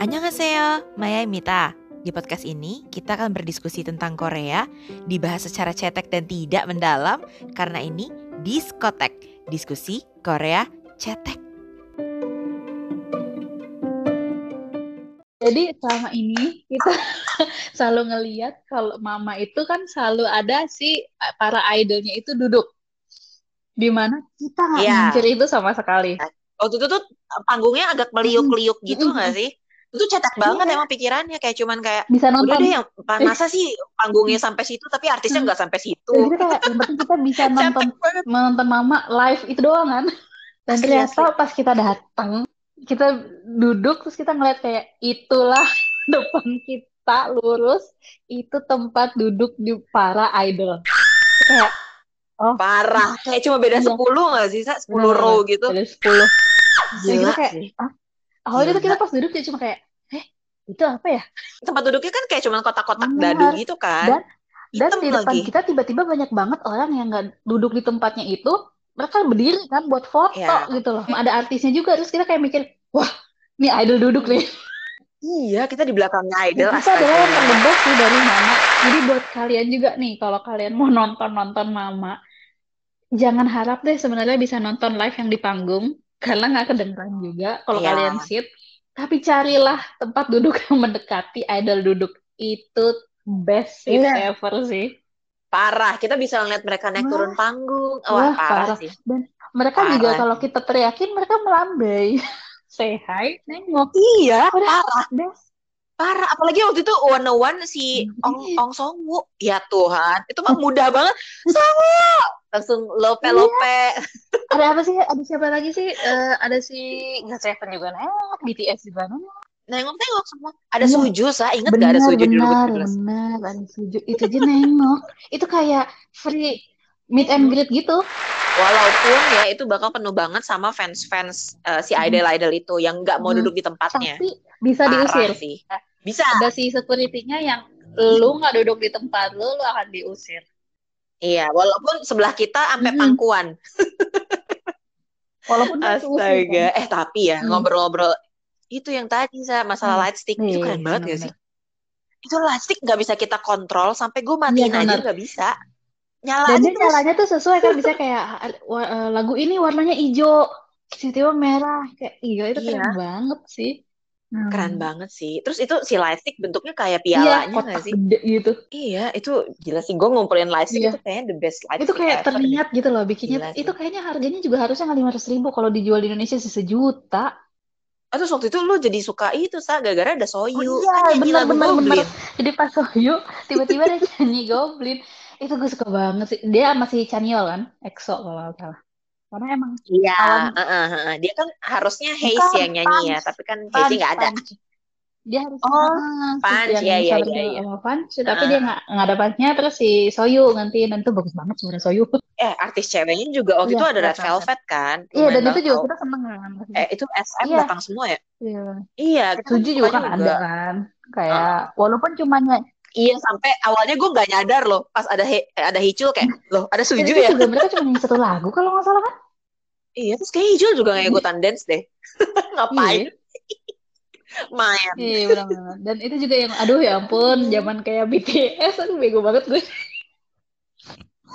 Annyeonghaseyo, Maya Di podcast ini, kita akan berdiskusi tentang Korea, dibahas secara cetek dan tidak mendalam, karena ini Diskotek, diskusi Korea cetek. Jadi selama ini kita selalu ngeliat kalau mama itu kan selalu ada si para idolnya itu duduk. Di mana? Kita nggak yeah. itu sama sekali. Waktu itu tuh panggungnya agak meliuk-liuk gitu nggak sih? itu cetak iya. banget emang pikirannya kayak cuman kayak bisa nonton. udah deh yang masa sih panggungnya sampai situ tapi artisnya nggak sampai situ? Jadi kayak yang penting kita bisa nonton menonton mama live itu doang kan? Dan ternyata pas kita datang kita duduk terus kita ngeliat kayak itulah depan kita lurus itu tempat duduk di para idol. Kayak oh. Parah. Kayak cuma beda iya. sepuluh nggak sih sepuluh row gitu. beda sepuluh. Gila kayak, ah, awalnya tuh kita pas duduk dia cuma kayak itu apa ya? Tempat duduknya kan kayak cuma kotak-kotak dadu gitu kan. Dan dan di depan lagi. kita tiba-tiba banyak banget orang yang nggak duduk di tempatnya itu. Mereka berdiri kan buat foto ya. gitu loh. Ada artisnya juga. Terus kita kayak mikir wah ini idol duduk nih. Iya, kita di belakangnya idol. Itu adalah yang terbentuk sih dari Mama. Jadi buat kalian juga nih, kalau kalian mau nonton-nonton Mama, jangan harap deh sebenarnya bisa nonton live yang di panggung, karena nggak kedengeran juga kalau ya. kalian sit tapi carilah tempat duduk yang mendekati idol duduk. Itu best seat yeah. ever sih. Parah. Kita bisa ngeliat mereka naik Wah. turun panggung. Oh, Wah, parah, parah. sih. Dan mereka parah. juga kalau kita teriakin mereka melambai. Say hi nengok. Iya parah. best. Parah. Apalagi waktu itu one one si Ong iya. Ong Songwu ya Tuhan itu mah mudah banget. Songwu langsung lope lope. Iya. ada apa sih? Ada siapa lagi sih? Uh, ada si nggak Seven juga. Nengok BTS juga. Nengok nengok nengok semua. Ada ya. suju sa. Inget benar, gak ada suju benar, di benar. Ada suju. Itu aja nengok. Itu kayak free meet and greet gitu. Walaupun ya itu bakal penuh banget sama fans-fans uh, si idol-idol itu yang nggak mau hmm. duduk di tempatnya. Tapi bisa Parah diusir. sih. Bisa. Ada si security-nya yang lu nggak duduk di tempat lu, lu akan diusir. Iya, walaupun sebelah kita sampai hmm. pangkuan. walaupun Astaga, kan? eh tapi ya hmm. ngobrol-ngobrol itu yang tadi saya masalah hmm. light stick itu iya, keren banget gak sih? Itu light stick nggak bisa kita kontrol sampai gue matiin ya, aja nggak bisa nyala dan dia nyalanya tuh sesuai kan bisa kayak uh, lagu ini warnanya hijau tiba-tiba merah kayak iya itu iya. keren banget sih hmm. keren banget sih. Terus itu si lightstick bentuknya kayak pialanya iya, gak sih? gede gitu. Iya itu gila sih. Gue ngumpulin lightstick iya. itu kayaknya the best lightstick itu kayak ever. terlihat gitu loh bikinnya gila itu kayaknya harganya juga harusnya nggak lima ratus ribu kalau dijual di Indonesia sih sejuta. Oh, terus waktu itu lu jadi suka itu sa gara-gara ada Soyu. Oh, iya, benar benar. Jadi pas Soyu tiba-tiba ada nyanyi Goblin. Itu gue suka banget sih. Dia masih Chaniol kan? EXO kalau salah karena emang iya uh, uh, uh, dia kan harusnya Haze yang nyanyi ya tapi kan Haze nggak ada. dia harus oh Punch ya ya ya, ya. Punch tapi dia nggak nggak ada Punchnya terus si Soyu nanti dan itu bagus banget suara Soyu. Eh artis ceweknya juga waktu iya, itu ada Red Velvet kan iya dan itu juga kita seneng kan eh itu SM iya. datang semua ya? Iya. Iya Suji juga kan ada kan. Kayak uh. walaupun cuma Iya sampai awalnya gue nggak nyadar loh pas ada he, ada Hicul kayak loh ada Suju ya. Juga mereka cuma nyanyi satu lagu kalau nggak salah kan? Iya terus kayak Hicul juga nggak ikutan dance deh. Ngapain? Iya. Main. Iya benar Dan itu juga yang aduh ya ampun zaman kayak BTS aduh bego banget gue.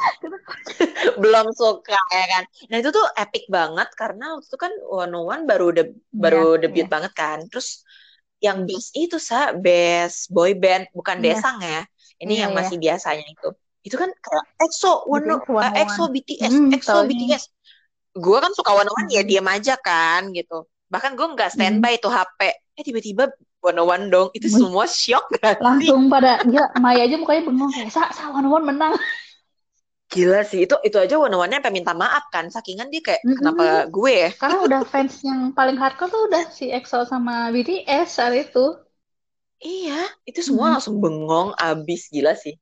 belum suka ya kan nah itu tuh epic banget karena waktu itu kan One One baru de baru yeah, debut yeah. banget kan terus yang best itu sa best boy band bukan yeah. desang ya ini yeah, yang yeah. masih biasanya itu itu kan kayak EXO One, uh, EXO BTS hmm, EXO BTS gue kan suka One One ya diam aja kan gitu bahkan gue nggak standby hmm. tuh HP eh tiba-tiba One One dong itu semua shock kan langsung pada ya Maya aja mukanya bengong kayak sa sa One One menang Gila sih, itu itu aja warna-warnanya sampai minta maaf kan. Sakingan dia kayak, mm-hmm. kenapa gue ya? Karena udah fans yang paling hardcore tuh udah si EXO sama BTS saat itu. Iya, itu semua mm-hmm. langsung bengong abis. Gila sih.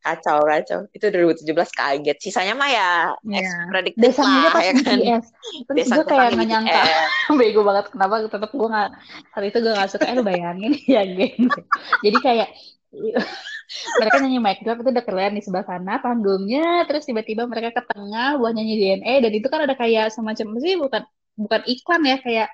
Kacau, kacau. Itu 2017 kaget. Sisanya mah ya yeah. prediktif lah, ya kan. BTS. Terus gue kayak gak nyangka. Bego banget. Kenapa tetap gue gak, saat itu gue gak suka. Eh lu bayangin ya, geng. Jadi kayak mereka nyanyi mic drop itu udah keren di sebelah sana panggungnya terus tiba-tiba mereka ke tengah buat nyanyi DNA dan itu kan ada kayak semacam sih bukan bukan iklan ya kayak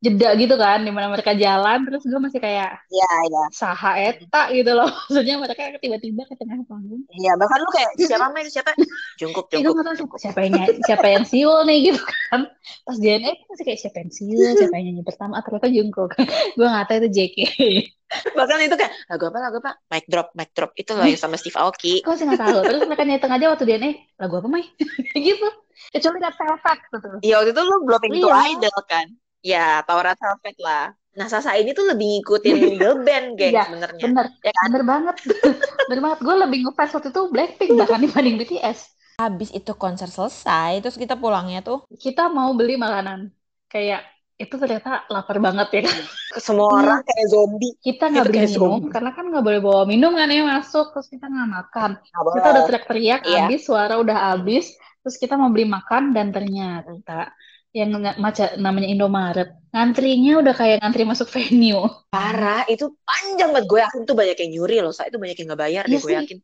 jeda gitu kan di mana mereka jalan terus gue masih kayak Iya, iya. saha eta gitu loh maksudnya mereka tiba-tiba ke tengah panggung Iya, bahkan lu kayak siapa main siapa? Jungkook, itu Jungkook. nggak tahu siapa yang nyanyi, siapa yang siul nih gitu kan pas itu masih kayak siapa yang siul siapa yang nyanyi pertama atau apa Jungkook gue nggak tahu itu JK Bahkan itu kayak lagu apa lagu apa? Mic drop, mic drop. Itu loh yang sama Steve Aoki. gue masih nggak tahu terus mereka nyetung aja waktu DNA lagu apa Mai gitu kecuali Red Velvet gitu Iya, waktu itu lu belum into Iya. idol kan? Ya, tau Red Velvet lah. Nah, Sasa ini tuh lebih ngikutin girl band, geng, Iya, sebenarnya. bener Ya kan? bener banget bener banget gue lebih ngefans waktu itu Blackpink bahkan dibanding BTS Habis itu konser selesai, terus kita pulangnya tuh kita mau beli makanan kayak itu ternyata lapar banget ya kan Semua Iya. orang kayak zombie. kita nggak kayak minum zombie. karena kan nggak boleh bawa minum kan ya masuk terus kita nggak makan Nggak kita udah boleh. teriak-teriak Iya. habis suara udah habis terus kita mau beli makan dan ternyata yang nge- maca namanya Indomaret. Ngantrinya udah kayak ngantri masuk venue. Parah, itu panjang banget. Gue yakin tuh banyak yang nyuri loh. Saya itu banyak yang nggak bayar deh, Iya gue yakin.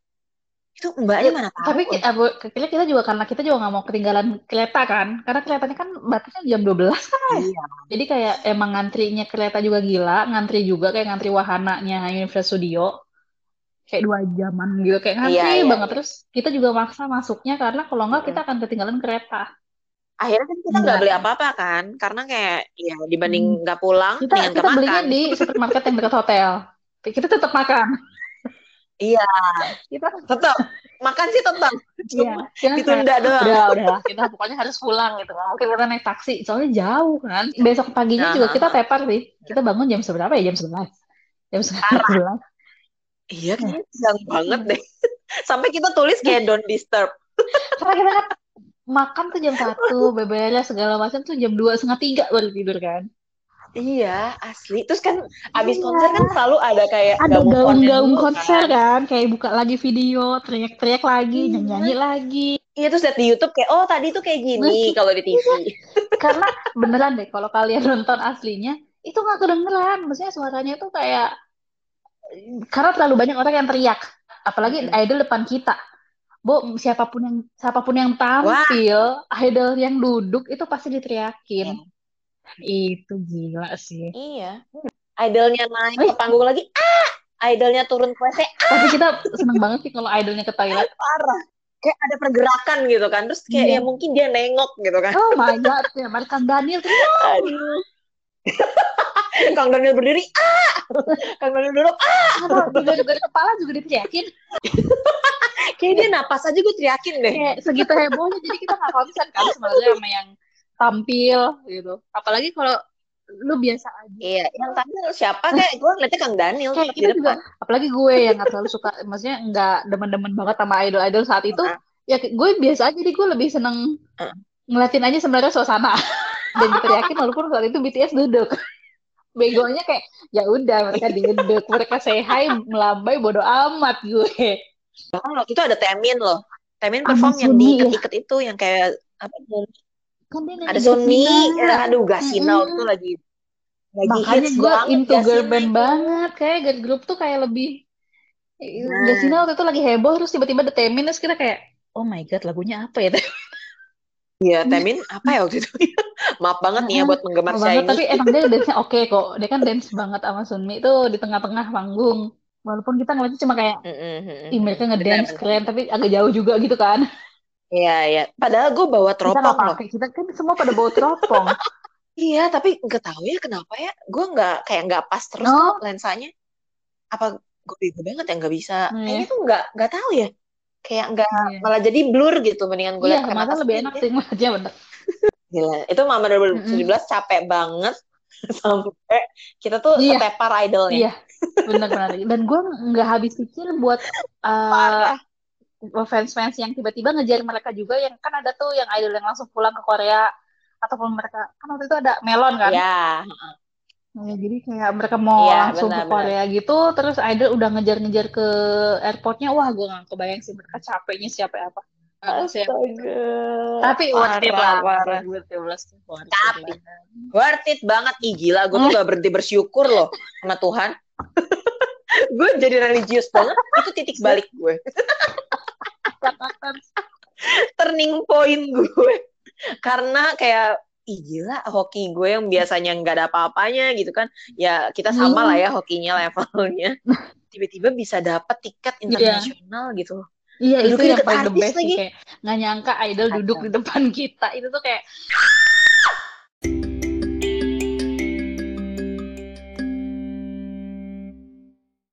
Itu mbaknya mana tahu. tapi ki- kita, kita juga karena kita juga nggak mau ketinggalan kereta kan. Karena keretanya kan batasnya jam 12 kan ya Iya. jadi kayak emang ngantrinya kereta juga gila ngantri juga kayak ngantri wahananya Universal Studio. Kayak dua jaman gitu. Kayak ngantri Iya, iya, banget. terus kita juga maksa masuknya karena kalau nggak kita akan ketinggalan kereta Akhirnya kan kita nggak Enggak. beli apa-apa kan, karena kayak ya dibanding nggak pulang, kita kita nggak belinya makan. di supermarket yang dekat hotel kita tetap makan Iya, kita tetap makan sih tetap. iya Cuma kayak, ditunda doang. udah udah kita pokoknya harus pulang gitu nggak mungkin kita naik taksi soalnya jauh kan besok paginya juga Nah, kita tepar nih kita bangun jam seberapa ya jam 11 jam. 11 Iya, kayaknya siang banget deh. Sampai kita tulis kayak don't disturb. karena kita kan makan tuh jam satu beberes segala macam tuh jam dua setengah tiga baru tidur kan Iya, asli. Terus kan abis Iya. konser kan selalu ada kayak ada gaung-gaung konser kan. kan kayak buka lagi video teriak-teriak lagi Iya. nyanyi lagi Iya, terus liat di YouTube kayak, oh tadi tuh kayak gini kalau di TV. karena beneran deh kalau kalian nonton aslinya itu nggak kedengeran maksudnya suaranya tuh kayak karena terlalu banyak orang yang teriak apalagi Mm-mm. idol depan kita Bu, siapa pun yang siapa pun yang tampil, idol yang duduk itu pasti diteriakin. Itu gila sih. Iya. Idolnya naik Eh. ke panggung lagi, ah! Idolnya turun ke WC, Tapi kita seneng banget sih kalau idolnya ke toilet. parah. Kayak ada pergerakan gitu kan. Terus kayak Iya. ya mungkin dia nengok gitu kan. Oh my god, ya, Kang Daniel. Aduh. Kang Daniel berdiri, ah! Kang Daniel duduk, ah! Dari, dari kepala juga diteriakin. Kayak dia napas aja gue teriakin deh. Kayak segitu hebohnya, jadi kita nggak konsen kan sebenarnya sama yang tampil gitu. Apalagi kalau lu biasa aja. Iya, yang tampil siapa kayak gue ngeliatnya Kang Daniel Kayak kita juga, apalagi gue yang nggak terlalu suka, maksudnya nggak demen-demen banget sama idol-idol saat itu. Heeh. Ya gue biasa aja, jadi gue lebih seneng Heeh. ngeliatin aja sebenarnya suasana dan diteriakin walaupun saat itu BTS duduk. Begonya kayak ya udah mereka duduk, mereka say hi, melambai bodo amat gue. Bahkan waktu itu ada Temin loh. Temin perform yang Sunmi, diikat-ikat itu yang kayak apa Kan ada Gasina. eh, aduh Gasina Mm-mm. waktu itu lagi lagi Makanya hits gue into girl band banget. Kayak girl group tuh kayak lebih Nah. Gasina waktu itu lagi heboh terus tiba-tiba ada Temin terus kita kayak oh my god lagunya apa ya? Iya, Temin apa ya waktu itu? Maaf banget nih ya buat penggemar banget Shiny. tapi emang dia dance-nya oke kok. Dia kan dance banget sama Sunmi tuh di tengah-tengah panggung. Walaupun kita ngeliatnya cuma kayak. Ih, mereka ngedance keren tapi agak jauh juga gitu kan. Iya, iya. Padahal gue bawa Kita teropong loh. pakai. Kita kan semua pada bawa teropong. Iya, tapi nggak tahu ya kenapa ya. Gue nggak kayak nggak pas terus tuh lensanya. Apa gue bego banget ya nggak bisa? Iya. Kayaknya tuh nggak nggak tahu ya. Kayak nggak Iya. malah jadi blur gitu. Mendingan gue Iya, lihat mata lebih enak sih ngeliatnya bener. Gila, itu Mama 2017 capek banget sampai kita tuh Iya. ketepar idolnya. Iya, benar-benar. Dan gue nggak habis pikir buat uh, fans-fans yang tiba-tiba ngejar mereka juga yang kan ada tuh yang idol yang langsung pulang ke Korea ataupun mereka kan waktu itu ada Melon kan. Ya, Nah, jadi kayak mereka mau Iya, langsung ke benar-benar. Korea gitu, terus idol udah ngejar-ngejar ke airportnya, wah gue nggak kebayang sih mereka capeknya siapa apa. Astaga. Tapi worth it lah. parah. 2017 tuh worth it Tapi. Worth it banget. Ih gila, gue tuh gak berhenti bersyukur loh sama Tuhan. gue jadi religius banget itu titik balik gue turning point gue karena kayak ih gila hoki gue yang biasanya nggak ada apa-apanya gitu kan. Ya kita sama lah ya hokinya levelnya. Tiba-tiba bisa dapat tiket internasional yeah. gitu. Iya itu yang paling the best lagi. kayak nggak nyangka idol duduk di depan kita. Itu tuh kayak